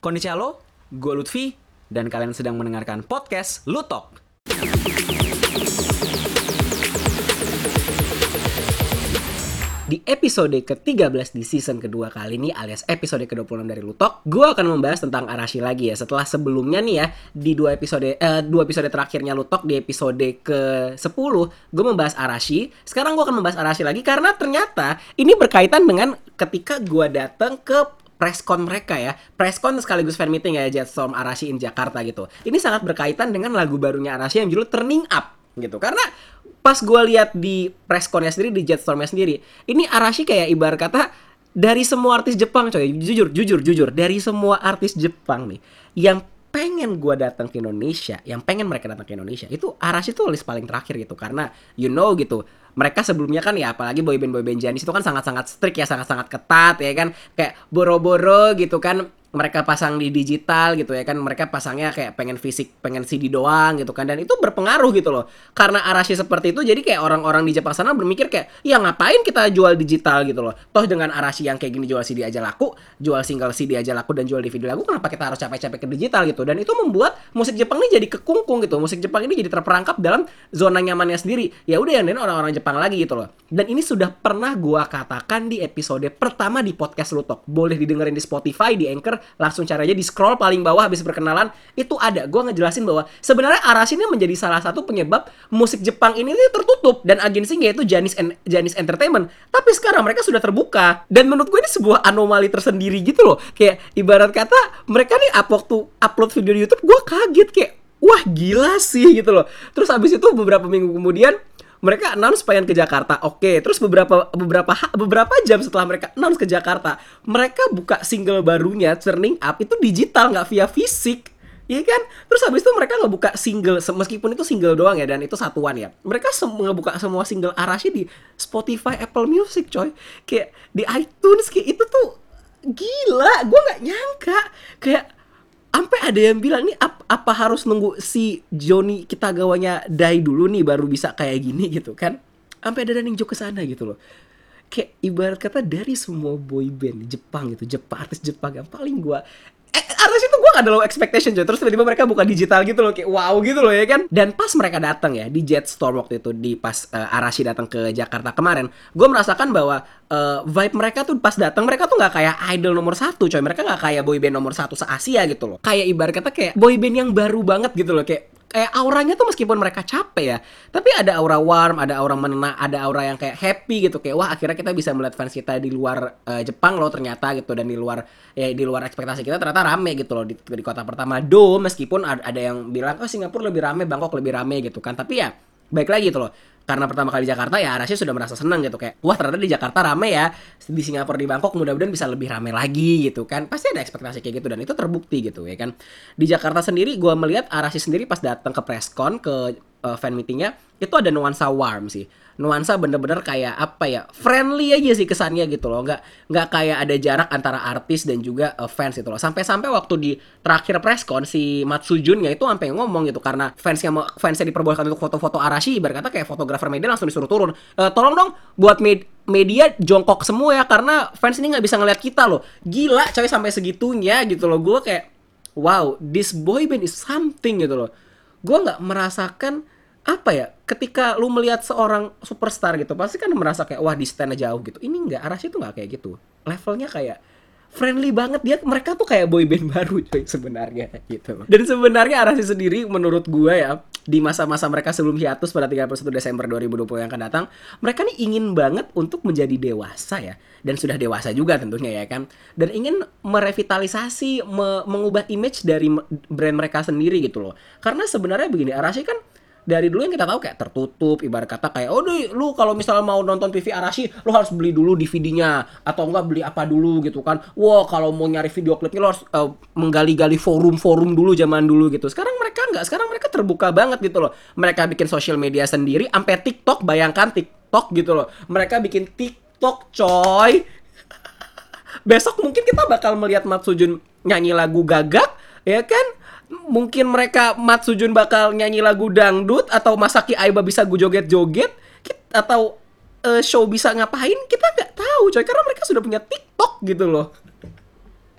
Konnichiwa gue Lutfi, dan kalian sedang mendengarkan podcast Lutok. Di episode ke-13 di season kedua kali ini alias episode ke-26 dari Lutok, gue akan membahas tentang Arashi lagi ya. Setelah sebelumnya nih ya, di dua episode eh, dua episode terakhirnya Lutok di episode ke-10, gue membahas Arashi. Sekarang gue akan membahas Arashi lagi karena ternyata ini berkaitan dengan ketika gue datang ke presscon mereka ya. Presscon sekaligus fan meeting ya Jetstorm Arashi in Jakarta gitu. Ini sangat berkaitan dengan lagu barunya Arashi yang judul Turning Up gitu. Karena pas gue lihat di pressconnya sendiri di Jetstormnya sendiri ini Arashi kayak ibarat kata dari semua artis Jepang coy. Jujur jujur jujur. Dari semua artis Jepang nih yang pengen gue datang ke Indonesia yang pengen mereka datang ke Indonesia itu Arashi tuh list paling terakhir gitu. Karena you know gitu mereka sebelumnya kan ya apalagi boyband boyband Janis itu kan sangat-sangat strict ya sangat-sangat ketat ya kan. Kayak boro-boro gitu kan mereka pasang di digital gitu ya kan mereka pasangnya kayak pengen fisik pengen CD doang gitu kan. Dan itu berpengaruh gitu loh. Karena Arashi seperti itu jadi kayak orang-orang di Jepang sana berpikir kayak ya ngapain kita jual digital gitu loh? Toh dengan Arashi yang kayak gini jual CD aja laku jual single CD aja laku dan jual DVD laku kenapa kita harus capek-capek ke digital gitu? Dan itu membuat musik Jepang ini jadi kekungkung gitu. Musik Jepang ini jadi terperangkap dalam zona nyamannya sendiri. Ya udah yang orang-orang Jepang lagi gitu loh. Dan ini sudah pernah gua katakan di episode pertama di podcast Lutok. Boleh didengerin di Spotify di Anchor langsung cari aja di scroll paling bawah habis perkenalan itu ada. Gue ngejelasin bahwa sebenarnya Arashi ini menjadi salah satu penyebab musik Jepang ini tertutup dan agensinya yaitu Janis en Janis Entertainment. Tapi sekarang mereka sudah terbuka dan menurut gue ini sebuah anomali tersendiri gitu loh. Kayak ibarat kata mereka nih up waktu upload video di YouTube gue kaget kayak wah gila sih gitu loh. Terus habis itu beberapa minggu kemudian mereka announce pengen ke Jakarta. Oke, terus beberapa beberapa beberapa jam setelah mereka announce ke Jakarta, mereka buka single barunya Turning Up itu digital nggak via fisik. Iya kan? Terus habis itu mereka ngebuka single meskipun itu single doang ya dan itu satuan ya. Mereka sem ngebuka semua single Arashi di Spotify, Apple Music, coy. Kayak di iTunes kayak itu tuh gila. Gue nggak nyangka. Kayak sampai ada yang bilang nih ap, apa harus nunggu si Joni kita gawanya die dulu nih baru bisa kayak gini? gitu kan. Sampai ada running joke ke sana gitu loh. Kayak ibarat kata dari semua boy band Jepang gitu Jepang artis Jepang yang paling gua eh, artis itu gue gak ada low expectation coy terus tiba-tiba mereka buka digital gitu loh kayak wow gitu loh ya kan? Dan pas mereka datang ya di Jetstorm waktu itu di pas uh, Arashi datang ke Jakarta kemarin gue merasakan bahwa uh, vibe mereka tuh pas datang mereka tuh nggak kayak idol nomor satu coy. Mereka nggak kayak boyband nomor satu se Asia gitu loh. Kayak ibarat kata kayak boyband yang baru banget gitu loh kayak kayak auranya tuh meskipun mereka capek ya tapi ada aura warm ada aura menenang ada aura yang kayak happy gitu kayak wah akhirnya kita bisa melihat fans kita di luar uh, Jepang loh ternyata gitu dan di luar ya di luar ekspektasi kita ternyata rame gitu loh di, di kota pertama. Do meskipun ada, yang bilang oh Singapura lebih rame Bangkok lebih rame gitu kan. Tapi ya baik lagi gitu loh karena pertama kali di Jakarta ya Arashi sudah merasa senang gitu. Kayak wah ternyata di Jakarta rame ya. Di Singapura di Bangkok mudah-mudahan bisa lebih rame lagi gitu kan. Pasti ada ekspektasi kayak gitu dan itu terbukti gitu ya kan. Di Jakarta sendiri gue melihat Arashi sendiri pas datang ke presscon ke uh, fan meetingnya itu ada nuansa warm sih nuansa bener-bener kayak apa ya friendly aja sih kesannya gitu loh. Nggak nggak kayak ada jarak antara artis dan juga uh, fans gitu loh. Sampai-sampai waktu di terakhir presscon si Matsujunnya itu sampai ngomong gitu karena fansnya fansnya diperbolehkan untuk foto-foto Arashi berkata kayak fotografer media langsung disuruh turun. E, tolong dong buat med media jongkok semua ya karena fans ini nggak bisa ngeliat kita loh. Gila coy sampai segitunya gitu loh. Gue kayak wow this boy band is something gitu loh. Gue nggak merasakan apa ya ketika lu melihat seorang superstar gitu pasti kan merasa kayak wah di stand jauh gitu. Ini enggak Arashi tuh nggak kayak gitu. Levelnya kayak friendly banget. Dia mereka tuh kayak boyband baru coy sebenarnya gitu. Dan sebenarnya Arashi sendiri menurut gue ya di masa-masa mereka sebelum hiatus pada 31 Desember 2020 yang akan datang mereka nih ingin banget untuk menjadi dewasa ya. Dan sudah dewasa juga tentunya ya kan. Dan ingin merevitalisasi me mengubah image dari brand mereka sendiri gitu loh. Karena sebenarnya begini Arashi kan dari dulu yang kita tahu kayak tertutup ibarat kata kayak oh deh, lu kalau misalnya mau nonton TV Arashi lu harus beli dulu DVD-nya atau enggak beli apa dulu gitu kan. Wah kalau mau nyari video klipnya lu harus uh, menggali-gali forum-forum dulu zaman dulu gitu. Sekarang mereka enggak sekarang mereka terbuka banget gitu loh. Mereka bikin sosial media sendiri sampai TikTok bayangkan TikTok gitu loh. Mereka bikin TikTok coy. Besok mungkin kita bakal melihat Matsujun nyanyi lagu gagak ya kan mungkin mereka Matsujun bakal nyanyi lagu dangdut atau Masaki Aiba bisa gue joget-joget atau uh, show bisa ngapain? Kita nggak tahu coy karena mereka sudah punya TikTok gitu loh.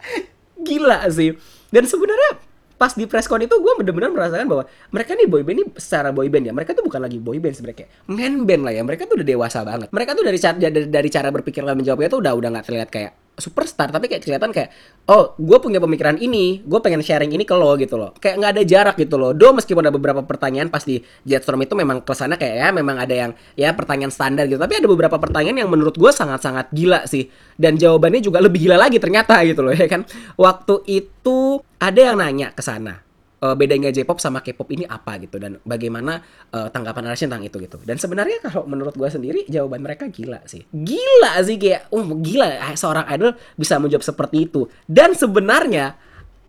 Gila sih. Dan sebenarnya pas di presscon itu gue bener-bener merasakan bahwa mereka nih boyband ini secara boyband ya mereka tuh bukan lagi boyband sebenarnya man band lah ya mereka tuh udah dewasa banget. Mereka tuh dari cara dari, dari cara berpikir dan menjawabnya tuh udah udah nggak terlihat kayak superstar tapi kayak kelihatan kayak oh gue punya pemikiran ini gue pengen sharing ini ke lo gitu loh. Kayak nggak ada jarak gitu loh. Do meskipun ada beberapa pertanyaan pasti Jetstorm itu memang ke sana kayak ya memang ada yang ya pertanyaan standar gitu. Tapi ada beberapa pertanyaan yang menurut gue sangat-sangat gila sih. Dan jawabannya juga lebih gila lagi ternyata gitu loh ya kan? Waktu itu ada yang nanya ke sana uh, bedanya J-pop sama K-pop ini apa gitu dan bagaimana uh, tanggapan Arashi tentang itu gitu. Dan sebenarnya kalau menurut gue sendiri jawaban mereka gila sih. Gila sih kayak, oh gila seorang idol bisa menjawab seperti itu. Dan sebenarnya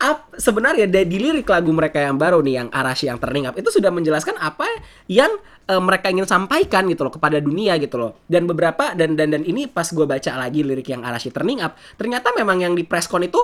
up, sebenarnya di lirik lagu mereka yang baru nih yang Arashi yang Turning Up itu sudah menjelaskan apa yang uh, mereka ingin sampaikan gitu loh kepada dunia gitu loh. Dan beberapa dan dan dan ini pas gue baca lagi lirik yang Arashi Turning Up, ternyata memang yang di presscon itu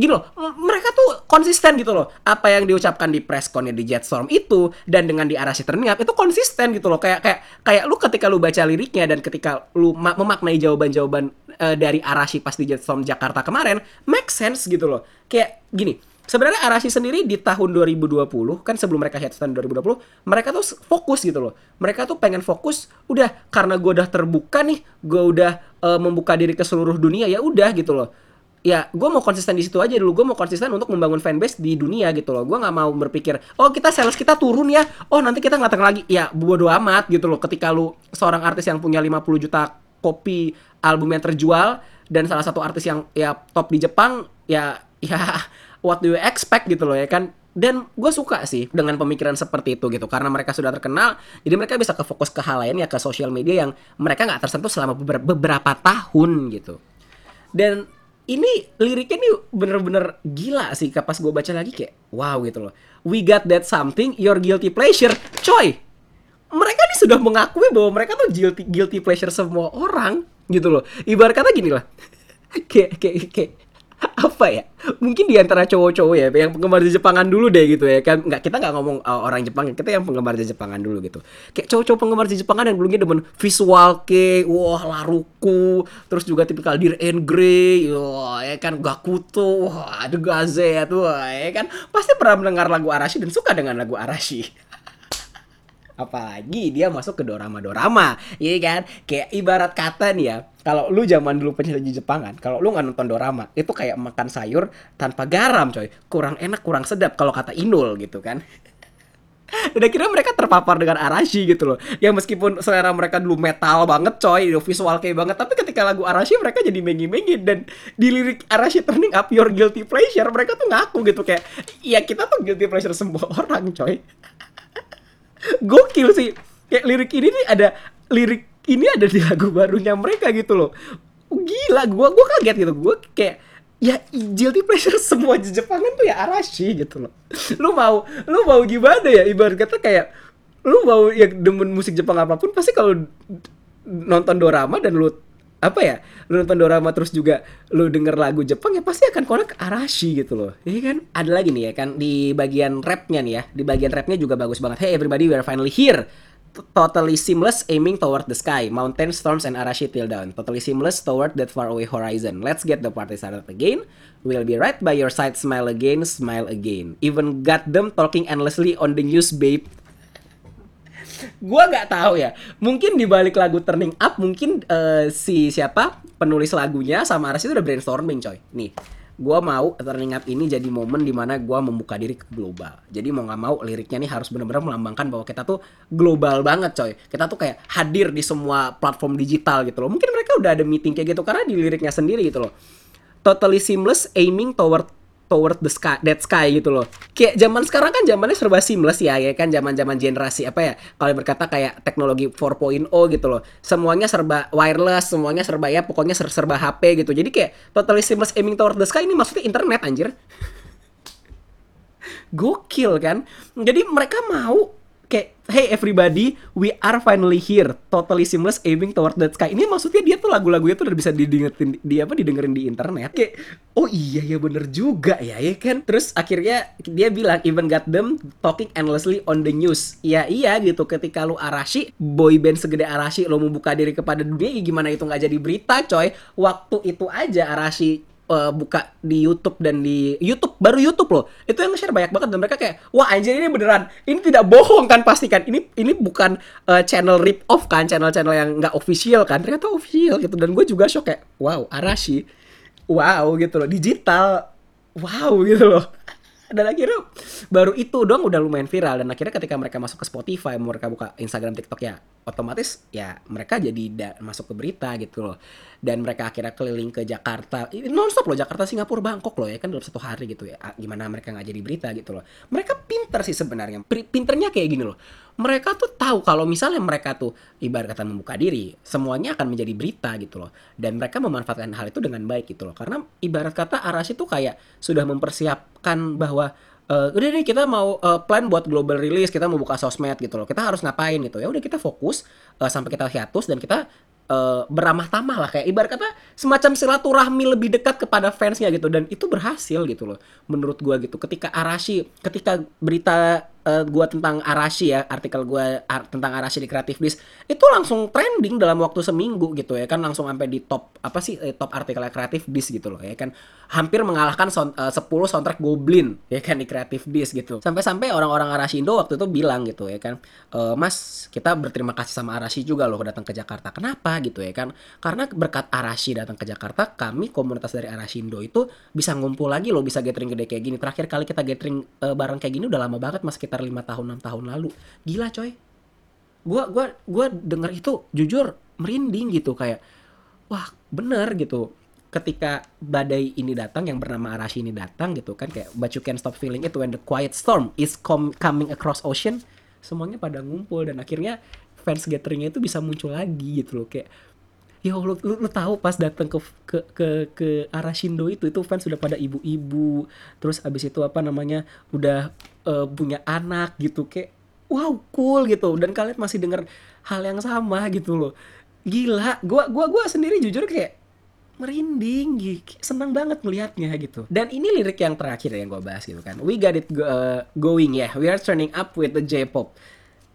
gini loh, mereka tuh konsisten gitu loh. Apa yang diucapkan di pressconnya di Jetstorm itu dan dengan di Arasi Terniap itu konsisten gitu loh. Kayak kayak kayak lu ketika lu baca liriknya dan ketika lu memaknai jawaban-jawaban uh, dari Arashi pas di Jetstorm Jakarta kemarin, make sense gitu loh. Kayak gini, sebenarnya Arashi sendiri di tahun 2020 kan sebelum mereka tahun 2020 mereka tuh fokus gitu loh mereka tuh pengen fokus udah karena gue udah terbuka nih gue udah uh, membuka diri ke seluruh dunia ya udah gitu loh ya gue mau konsisten di situ aja dulu. Gue mau konsisten untuk membangun fanbase di dunia gitu loh. Gue nggak mau berpikir oh kita sales kita turun ya. Oh nanti kita nggak lagi. Ya bodo amat gitu loh. Ketika lu seorang artis yang punya 50 juta kopi album yang terjual dan salah satu artis yang ya top di Jepang ya ya what do you expect gitu loh ya kan? Dan gue suka sih dengan pemikiran seperti itu gitu. Karena mereka sudah terkenal jadi mereka bisa ke fokus ke hal lain ya ke sosial media yang mereka nggak tersentuh selama beberapa tahun gitu. Dan ini liriknya nih bener-bener gila sih pas gue baca lagi kayak wow gitu loh. We got that something your guilty pleasure. Coy mereka nih sudah mengakui bahwa mereka tuh guilty guilty pleasure semua orang gitu loh. Ibarat kata gini lah. Kayak kayak kayak apa ya? Mungkin di antara cowok-cowok ya yang penggemar di Jepangan dulu deh gitu ya. Kan nggak kita nggak ngomong uh, orang Jepang kita yang penggemar di Jepangan dulu gitu. Kayak cowok-cowok penggemar di Jepangan yang dulunya demen visual ke wah laruku terus juga tipikal Dir and Grey wah ya kan Gakuto wah ada Gaze ya tuh ya kan. Pasti pernah mendengar lagu Arashi dan suka dengan lagu Arashi apalagi dia masuk ke dorama-dorama iya kan? Kayak ibarat kata nih ya kalau lu zaman dulu penyanyi Jepangan kalau lu nggak nonton dorama itu kayak makan sayur tanpa garam coy. Kurang enak kurang sedap kalau kata Inul gitu kan. Dan akhirnya mereka terpapar dengan Arashi gitu loh. Yang meskipun selera mereka dulu metal banget coy visual kayak banget tapi ketika lagu Arashi mereka jadi mengi-mengi dan di lirik Arashi turning up your guilty pleasure mereka tuh ngaku gitu kayak ya kita tuh guilty pleasure semua orang coy gokil sih. Kayak lirik ini nih ada lirik ini ada di lagu barunya mereka gitu loh. Gila gue gue kaget gitu. Gue kayak ya guilty pleasure semua Jepangan tuh ya Arashi gitu loh. Lu mau lu mau gimana ya? Ibarat kata kayak lu mau ya demen musik Jepang apa pun pasti kalau nonton dorama dan lu apa ya lu nonton drama terus juga lu denger lagu Jepang ya pasti akan konek Arashi gitu loh iya kan ada lagi nih ya kan di bagian rapnya nih ya di bagian rapnya juga bagus banget hey everybody we are finally here totally seamless aiming toward the sky, mountain storms and Arashi till down. Totally seamless toward that far away horizon. Let's get the party started again. We'll be right by your side, smile again, smile again. Even got them talking endlessly on the news, babe gua nggak tahu ya. Mungkin di balik lagu Turning Up mungkin uh, si siapa penulis lagunya sama Aras itu udah brainstorming coy. Nih, gua mau Turning Up ini jadi momen di mana gua membuka diri ke global. Jadi mau nggak mau liriknya nih harus benar-benar melambangkan bahwa kita tuh global banget coy. Kita tuh kayak hadir di semua platform digital gitu loh. Mungkin mereka udah ada meeting kayak gitu karena di liriknya sendiri gitu loh. Totally seamless aiming toward toward the sky, that sky gitu loh. Kayak zaman sekarang kan zamannya serba seamless ya, ya kan zaman-zaman generasi apa ya? Kalau berkata kayak teknologi 4.0 gitu loh. Semuanya serba wireless, semuanya serba ya pokoknya ser serba HP gitu. Jadi kayak totally seamless aiming toward the sky ini maksudnya internet anjir. Gokil kan? Jadi mereka mau kayak hey everybody we are finally here. Totally seamless aiming toward that sky. Ini maksudnya dia tuh lagu-lagunya tuh udah bisa didengerin di apa didengerin di internet. Kayak oh iya ya bener juga ya ya kan? Terus akhirnya dia bilang even got them talking endlessly on the news. Ya iya gitu ketika lu Arashi boy band segede Arashi lo membuka diri kepada dunia ya gimana itu nggak jadi berita coy? Waktu itu aja Arashi uh, buka di YouTube dan di YouTube baru YouTube loh. Itu yang share banyak banget dan mereka kayak wah anjir ini beneran. Ini tidak bohong kan pastikan. Ini ini bukan uh, channel rip off kan channel-channel yang nggak official kan. Ternyata official gitu. Dan gue juga shock kayak wow Arashi. Wow gitu loh. Digital. Wow gitu loh. Dan akhirnya baru itu dong udah lumayan viral. Dan akhirnya ketika mereka masuk ke Spotify mereka buka Instagram TikTok ya otomatis ya mereka jadi masuk ke berita gitu loh dan mereka akhirnya keliling ke Jakarta. Nonstop loh Jakarta Singapura Bangkok loh ya. Kan dalam satu hari gitu ya. Gimana mereka nggak jadi berita gitu loh. Mereka pinter sih sebenarnya. Pinternya kayak gini loh. Mereka tuh tahu kalau misalnya mereka tuh ibarat kata membuka diri semuanya akan menjadi berita gitu loh. Dan mereka memanfaatkan hal itu dengan baik gitu loh. Karena ibarat kata Arashi tuh kayak sudah mempersiapkan bahwa uh, udah deh kita mau uh, plan buat global release kita mau buka sosmed gitu loh. Kita harus ngapain gitu. Ya udah kita fokus uh, sampai kita hiatus dan kita uh, beramah tamah lah. Kayak ibarat kata semacam silaturahmi lebih dekat kepada fansnya gitu. Dan itu berhasil gitu loh menurut gua gitu. Ketika Arashi ketika berita uh, gua tentang Arashi ya artikel gua ar tentang Arashi di Creative List itu langsung trending dalam waktu seminggu gitu ya kan langsung sampai di top apa sih eh, top artikel Creative List gitu loh ya kan. Hampir mengalahkan son, uh, 10 soundtrack Goblin ya kan di Creative List gitu. Sampai-sampai orang-orang Arashindo waktu itu bilang gitu ya kan e, Mas kita berterima kasih sama Arashi juga loh datang ke Jakarta. Kenapa gitu ya kan? Karena berkat Arashi datang ke Jakarta kami komunitas dari Arashindo itu bisa ngumpul lagi loh bisa gathering gede kayak gini. Terakhir kali kita gathering uh, bareng kayak gini udah lama banget mas sekitar lima tahun enam tahun lalu. Gila coy. Gua gua gua denger itu jujur merinding gitu kayak wah bener gitu. Ketika badai ini datang yang bernama Arashi ini datang gitu kan kayak but you can stop feeling it when the quiet storm is com coming across ocean. Semuanya pada ngumpul dan akhirnya fans gatheringnya itu bisa muncul lagi gitu loh kayak ya lu, lu, lu tahu pas datang ke ke ke ke arah Shindo itu itu fans sudah pada ibu-ibu terus abis itu apa namanya udah uh, punya anak gitu kayak wow cool gitu. Dan kalian masih dengar hal yang sama gitu loh. Gila gua gua gua sendiri jujur kayak merinding gitu. senang banget melihatnya gitu. Dan ini lirik yang terakhir yang gue bahas gitu kan. We got it go, uh, going ya yeah. we are turning up with the J-pop.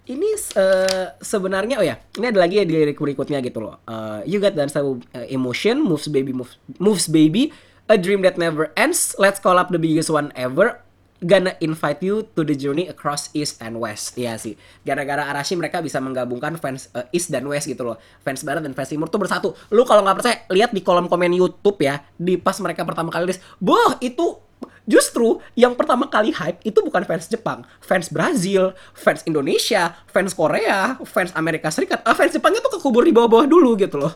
Ini uh, sebenarnya oh ya ini ada lagi ya di lirik berikutnya gitu loh. Uh, you got dance uh, emotion moves baby moves, moves baby a dream that never ends. Let's call up the biggest one ever gonna invite you to the journey across east and west. Iya sih. Gara-gara Arashi mereka bisa menggabungkan fans uh, east dan west gitu loh. Fans barat dan fans timur tuh bersatu. Lu kalau nggak percaya lihat di kolom komen YouTube ya di pas mereka pertama kali rilis. Boh itu Justru yang pertama kali hype itu bukan fans Jepang, fans Brazil, fans Indonesia, fans Korea, fans Amerika Serikat. Ah, fans Jepangnya tuh kekubur di bawah-bawah dulu gitu loh.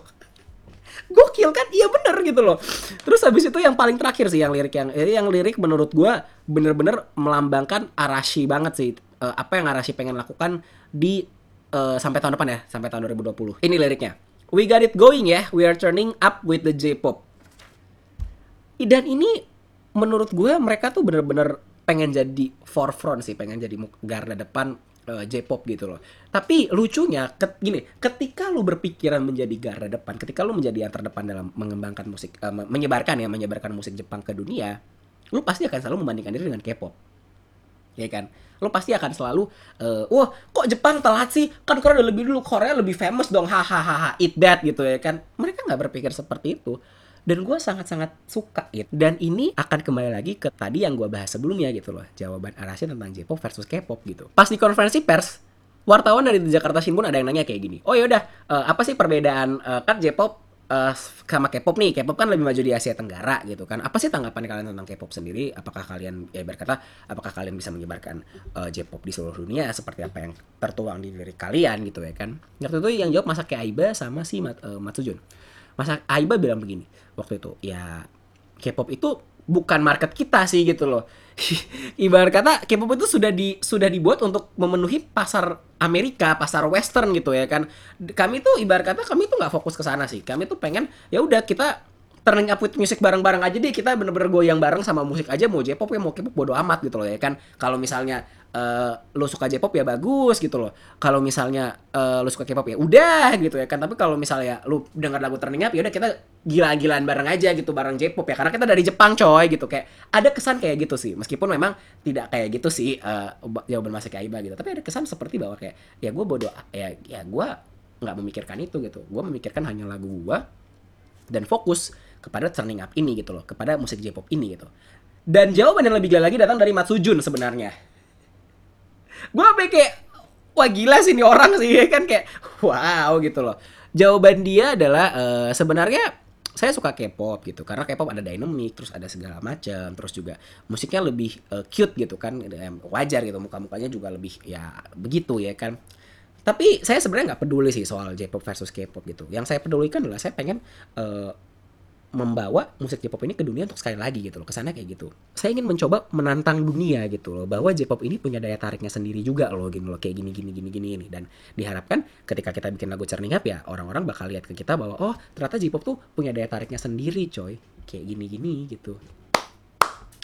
Gokil kan? Iya bener gitu loh. Terus habis itu yang paling terakhir sih yang lirik yang eh, yang lirik menurut gua bener-bener melambangkan Arashi banget sih. Uh, apa yang Arashi pengen lakukan di uh, sampai tahun depan ya, sampai tahun 2020. Ini liriknya. We got it going ya. We are turning up with the J-pop. Dan ini menurut gue mereka tuh bener-bener pengen jadi forefront sih, pengen jadi garda depan uh, J-pop gitu loh. Tapi lucunya, ket, gini, ketika lu berpikiran menjadi garda depan, ketika lu menjadi yang terdepan dalam mengembangkan musik, uh, menyebarkan ya, menyebarkan musik Jepang ke dunia, lu pasti akan selalu membandingkan diri dengan K-pop, ya kan? Lu pasti akan selalu, uh, wah kok Jepang telat sih? Kan Korea udah lebih dulu, Korea lebih famous dong, hahaha, eat that gitu ya kan? Mereka nggak berpikir seperti itu dan gue sangat-sangat suka gitu dan ini akan kembali lagi ke tadi yang gue bahas sebelumnya gitu loh jawaban Arashi tentang J-pop versus K-pop gitu pas di konferensi pers wartawan dari Jakarta Shimbun ada yang nanya kayak gini oh yaudah uh, apa sih perbedaan uh, kan J-pop uh, sama K-pop nih, K-pop kan lebih maju di Asia Tenggara gitu kan. Apa sih tanggapan kalian tentang K-pop sendiri? Apakah kalian ya berkata apakah kalian bisa menyebarkan uh, J-pop di seluruh dunia seperti apa yang tertuang di diri kalian gitu ya kan? Waktu itu yang jawab masa kayak Aiba sama si Mat, uh, Matsujun. Masa Aiba bilang begini waktu itu, ya K-pop itu bukan market kita sih gitu loh. Ibarat kata K-pop itu sudah di sudah dibuat untuk memenuhi pasar Amerika, pasar Western gitu ya kan. Kami tuh ibarat kata kami tuh nggak fokus ke sana sih. Kami tuh pengen ya udah kita turning up with music bareng-bareng aja deh kita bener-bener goyang bareng sama musik aja mau J-pop ya mau K-pop bodo amat gitu loh ya kan kalau misalnya uh, lo suka J-pop ya bagus gitu loh. Kalau misalnya uh, lo suka K-pop ya udah gitu ya kan. Tapi kalau misalnya lo dengar lagu Turning Up ya udah kita gila-gilaan bareng aja gitu bareng J-pop ya karena kita dari Jepang coy gitu kayak ada kesan kayak gitu sih. Meskipun memang tidak kayak gitu sih uh, jawaban kayak Iba gitu. Tapi ada kesan seperti bahwa kayak ya gue bodoh ya ya gue nggak memikirkan itu gitu. Gue memikirkan hanya lagu gue dan fokus kepada turning up ini gitu loh kepada musik J-pop ini gitu. Dan jawaban yang lebih gila lagi datang dari Matsujun sebenarnya. Gue sampai kayak wah gila sih ini orang sih kan kayak wow gitu loh. Jawaban dia adalah uh, sebenarnya saya suka K-pop gitu karena K-pop ada dynamic terus ada segala macam terus juga musiknya lebih uh, cute gitu kan wajar gitu muka-mukanya juga lebih ya begitu ya kan. Tapi saya sebenarnya nggak peduli sih soal J-pop versus K-pop gitu. Yang saya pedulikan adalah saya pengen uh, membawa musik J-pop ini ke dunia untuk sekali lagi gitu loh ke sana kayak gitu. Saya ingin mencoba menantang dunia gitu loh bahwa J-pop ini punya daya tariknya sendiri juga loh gini loh kayak gini gini gini gini ini dan diharapkan ketika kita bikin lagu Cerning Up ya orang-orang bakal lihat ke kita bahwa oh ternyata J-pop tuh punya daya tariknya sendiri coy. Kayak gini gini gitu.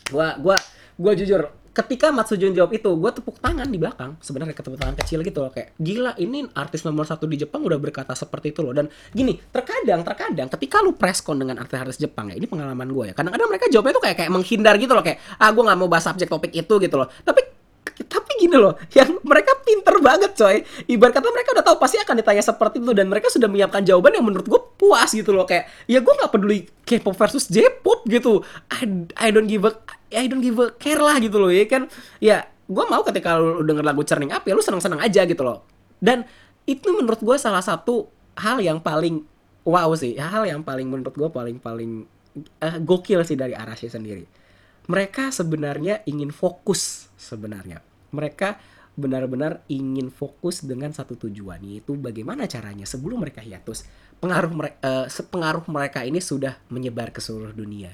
Gua gua gua jujur ketika Matsujun jawab itu, gue tepuk tangan di belakang. Sebenarnya tepuk tangan kecil gitu loh kayak gila ini artis nomor satu di Jepang udah berkata seperti itu loh. Dan gini, terkadang terkadang ketika lu preskon dengan artis-artis Jepang ya ini pengalaman gue ya. Kadang-kadang mereka jawabnya tuh kayak kayak menghindar gitu loh kayak ah gue nggak mau bahas subjek topik itu gitu loh. Tapi tapi gini loh, yang mereka pinter banget coy. Ibarat kata mereka udah tahu pasti akan ditanya seperti itu dan mereka sudah menyiapkan jawaban yang menurut gue puas gitu loh kayak ya gue nggak peduli K-pop versus J-pop gitu. I, I don't give a I don't give a care lah gitu loh ya kan. Ya gue mau ketika lu denger lagu Cerning Up ya lu seneng-seneng aja gitu loh. Dan itu menurut gue salah satu hal yang paling wow sih, hal yang paling menurut gue paling paling uh, gokil sih dari Arashi sendiri mereka sebenarnya ingin fokus sebenarnya. Mereka benar-benar ingin fokus dengan satu tujuan yaitu bagaimana caranya sebelum mereka hiatus pengaruh mereka uh, pengaruh mereka ini sudah menyebar ke seluruh dunia.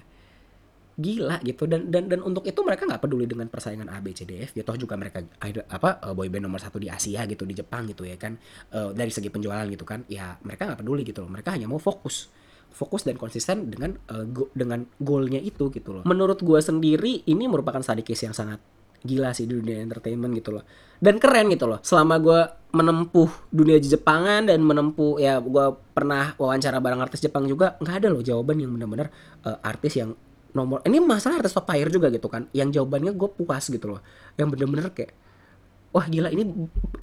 Gila gitu dan dan dan untuk itu mereka nggak peduli dengan persaingan A B C D F ya toh juga mereka apa uh, boyband nomor satu di Asia gitu di Jepang gitu ya kan. Uh, dari segi penjualan gitu kan ya mereka nggak peduli gitu loh. Mereka hanya mau fokus fokus dan konsisten dengan uh, go, dengan goalnya itu gitu loh. Menurut gue sendiri ini merupakan study yang sangat gila sih di dunia entertainment gitu loh. Dan keren gitu loh. Selama gue menempuh dunia Jepangan dan menempuh ya gue pernah wawancara bareng artis Jepang juga nggak ada loh jawaban yang benar-benar uh, artis yang nomor ini masalah artis top tier juga gitu kan yang jawabannya gue puas gitu loh yang bener-bener kayak wah gila ini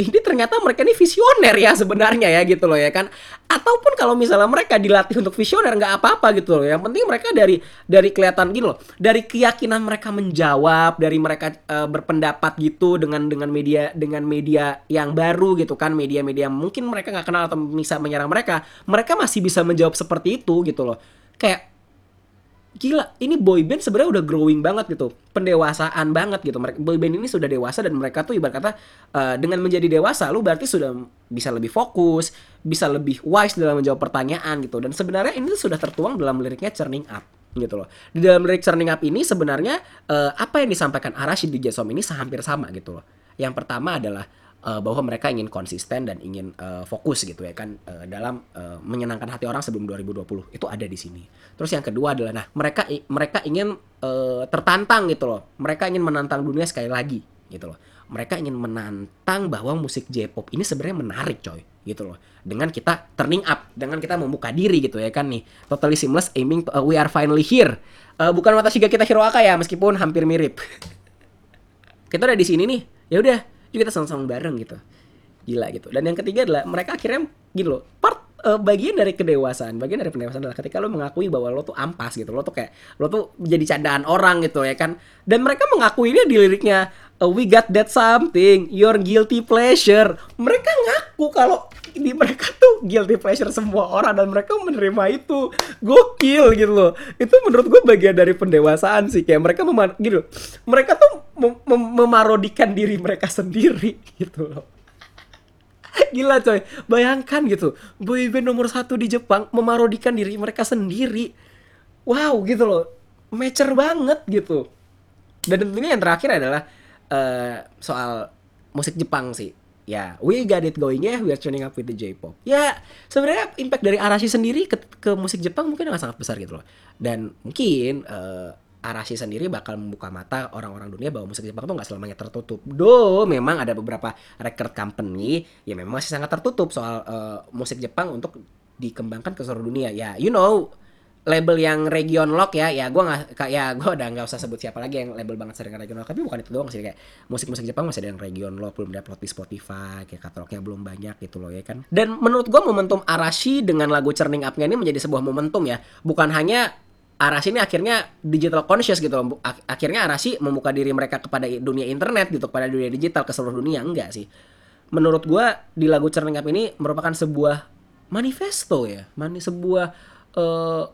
ini ternyata mereka ini visioner ya sebenarnya ya gitu loh ya kan. Ataupun kalau misalnya mereka dilatih untuk visioner nggak apa-apa gitu loh. Yang penting mereka dari dari kelihatan gitu loh. Dari keyakinan mereka menjawab dari mereka uh, berpendapat gitu dengan dengan media dengan media yang baru gitu kan media-media mungkin mereka nggak kenal atau bisa menyerang mereka mereka masih bisa menjawab seperti itu gitu loh. Kayak gila ini boyband sebenarnya udah growing banget gitu. Pendewasaan banget gitu. Mereka boyband ini sudah dewasa dan mereka tuh ibarat kata uh, dengan menjadi dewasa lu berarti sudah bisa lebih fokus bisa lebih wise dalam menjawab pertanyaan gitu. Dan sebenarnya ini sudah tertuang dalam liriknya Churning Up gitu loh. Di dalam lirik Churning Up ini sebenarnya uh, apa yang disampaikan Arashi di Jasom ini hampir sama gitu loh. Yang pertama adalah uh, bahwa mereka ingin konsisten dan ingin uh, fokus gitu ya kan uh, dalam uh, menyenangkan hati orang sebelum 2020 itu ada di sini. Terus yang kedua adalah nah mereka mereka ingin uh, tertantang gitu loh. Mereka ingin menantang dunia sekali lagi gitu loh. Mereka ingin menantang bahwa musik J-pop ini sebenarnya menarik coy gitu loh. Dengan kita turning up, dengan kita membuka diri gitu ya kan nih. Totally seamless aiming uh, we are finally here. Uh, bukan Watashiga kita Hiroaka ya meskipun hampir mirip. kita udah di sini nih. Ya udah, yuk kita sama-sama bareng gitu. Gila gitu. Dan yang ketiga adalah mereka akhirnya gitu loh part uh, bagian dari kedewasaan bagian dari pendewasaan adalah ketika lo mengakui bahwa lo tuh ampas gitu. Lo tuh kayak lo tuh jadi candaan orang gitu ya kan? Dan mereka mengakuinya di liriknya we got that something. Your guilty pleasure. Mereka ngaku kalau di mereka tuh guilty pleasure semua orang dan mereka menerima itu. Gokil gitu loh. Itu menurut gue bagian dari pendewasaan sih. Kayak mereka memar gitu mereka tuh mem mem memarodikan diri mereka sendiri gitu loh. Gila coy. Bayangkan gitu. Boyband nomor satu di Jepang memarodikan diri mereka sendiri. Wow gitu loh. Mature banget gitu. Dan tentunya yang terakhir adalah uh, soal musik Jepang sih ya we got it going ya we are tuning up with the J-pop ya sebenarnya impact dari Arashi sendiri ke, ke musik Jepang mungkin akan sangat besar gitu loh dan mungkin uh, Arashi sendiri bakal membuka mata orang-orang dunia bahwa musik Jepang tuh nggak selamanya tertutup. Do, memang ada beberapa record company yang memang masih sangat tertutup soal uh, musik Jepang untuk dikembangkan ke seluruh dunia. Ya, you know, label yang region lock ya. Ya gue nggak ya gue udah nggak usah sebut siapa lagi yang label banget sering region lock. Tapi bukan itu doang sih kayak musik-musik Jepang masih ada yang region lock belum upload di Spotify kayak katalognya belum banyak gitu loh ya kan. Dan menurut gue momentum Arashi dengan lagu Churning Up-nya ini menjadi sebuah momentum ya. Bukan hanya Arashi ini akhirnya digital conscious gitu loh. Ak- Akhirnya Arashi membuka diri mereka kepada dunia internet gitu, kepada dunia digital ke seluruh dunia. Enggak sih. Menurut gua di lagu Cerning Up ini merupakan sebuah manifesto ya, mani sebuah eh,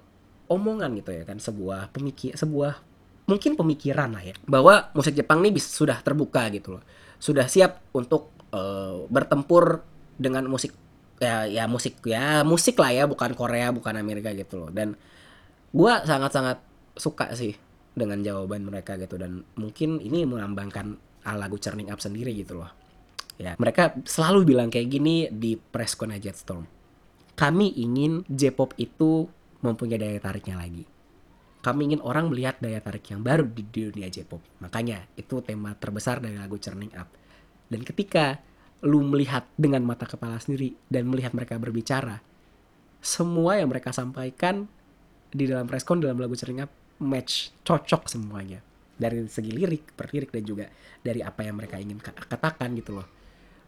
omongan gitu ya kan, sebuah pemikir sebuah mungkin pemikiran lah ya bahwa musik Jepang ini bis- sudah terbuka gitu loh. Sudah siap untuk eh, bertempur dengan musik ya ya musik ya musik lah ya bukan Korea bukan Amerika gitu loh. Dan gua sangat-sangat suka sih dengan jawaban mereka gitu dan mungkin ini melambangkan lagu Turning Up sendiri gitu loh. Ya mereka selalu bilang kayak gini di press con Jetstorm. Kami ingin J-pop itu mempunyai daya tariknya lagi. Kami ingin orang melihat daya tarik yang baru di dunia J-pop. Makanya itu tema terbesar dari lagu Turning Up. Dan ketika lu melihat dengan mata kepala sendiri dan melihat mereka berbicara semua yang mereka sampaikan di dalam preskon dalam lagu Cering Up match cocok semuanya. Dari segi lirik per lirik dan juga dari apa yang mereka ingin ka- katakan gitu loh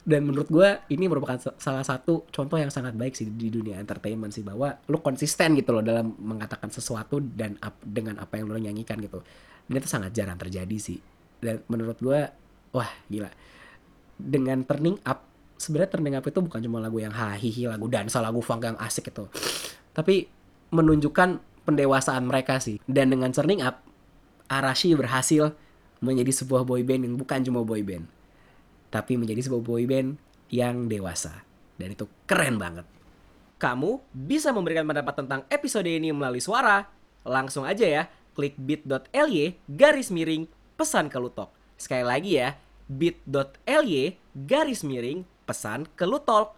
dan menurut gue ini merupakan sa- salah satu contoh yang sangat baik sih di dunia entertainment sih bahwa lu konsisten gitu loh dalam mengatakan sesuatu dan ap- dengan apa yang lu nyanyikan gitu. Dan itu sangat jarang terjadi sih. Dan menurut gue wah gila. Dengan turning up sebenarnya turning up itu bukan cuma lagu yang hahihi lagu dansa lagu funk yang asik itu tapi menunjukkan pendewasaan mereka sih. Dan dengan turning up Arashi berhasil menjadi sebuah boy band yang bukan cuma boy band tapi menjadi sebuah boy band yang dewasa. Dan itu keren banget. Kamu bisa memberikan pendapat tentang episode ini melalui suara. Langsung aja ya klik bit.ly garis miring pesan ke Lutok. Sekali lagi ya bit.ly garis miring pesan ke Lutok.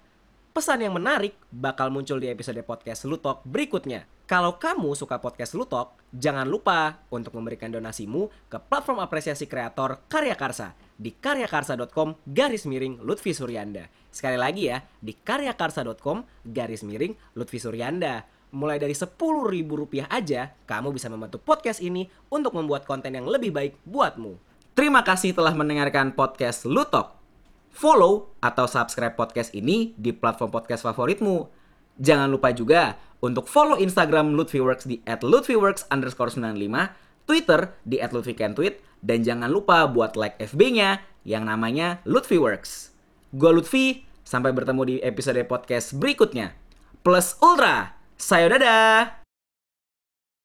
Pesan yang menarik bakal muncul di episode podcast Lutok berikutnya. Kalau kamu suka podcast Lutok, jangan lupa untuk memberikan donasimu ke platform apresiasi kreator Karya Karsa di karyakarsa.com garis miring Lutfi Suryanda. Sekali lagi ya, di karyakarsa.com garis miring Lutfi Suryanda. Mulai dari rp rupiah aja, kamu bisa membantu podcast ini untuk membuat konten yang lebih baik buatmu. Terima kasih telah mendengarkan podcast Lutok. Follow atau subscribe podcast ini di platform podcast favoritmu. Jangan lupa juga untuk follow Instagram Lutfiworks di @lutfiworks underscore 95, Twitter di @lutfikentweet, dan jangan lupa buat like FB-nya yang namanya Lutfiworks. Gue Lutfi, sampai bertemu di episode podcast berikutnya. Plus Ultra, sayo dadah!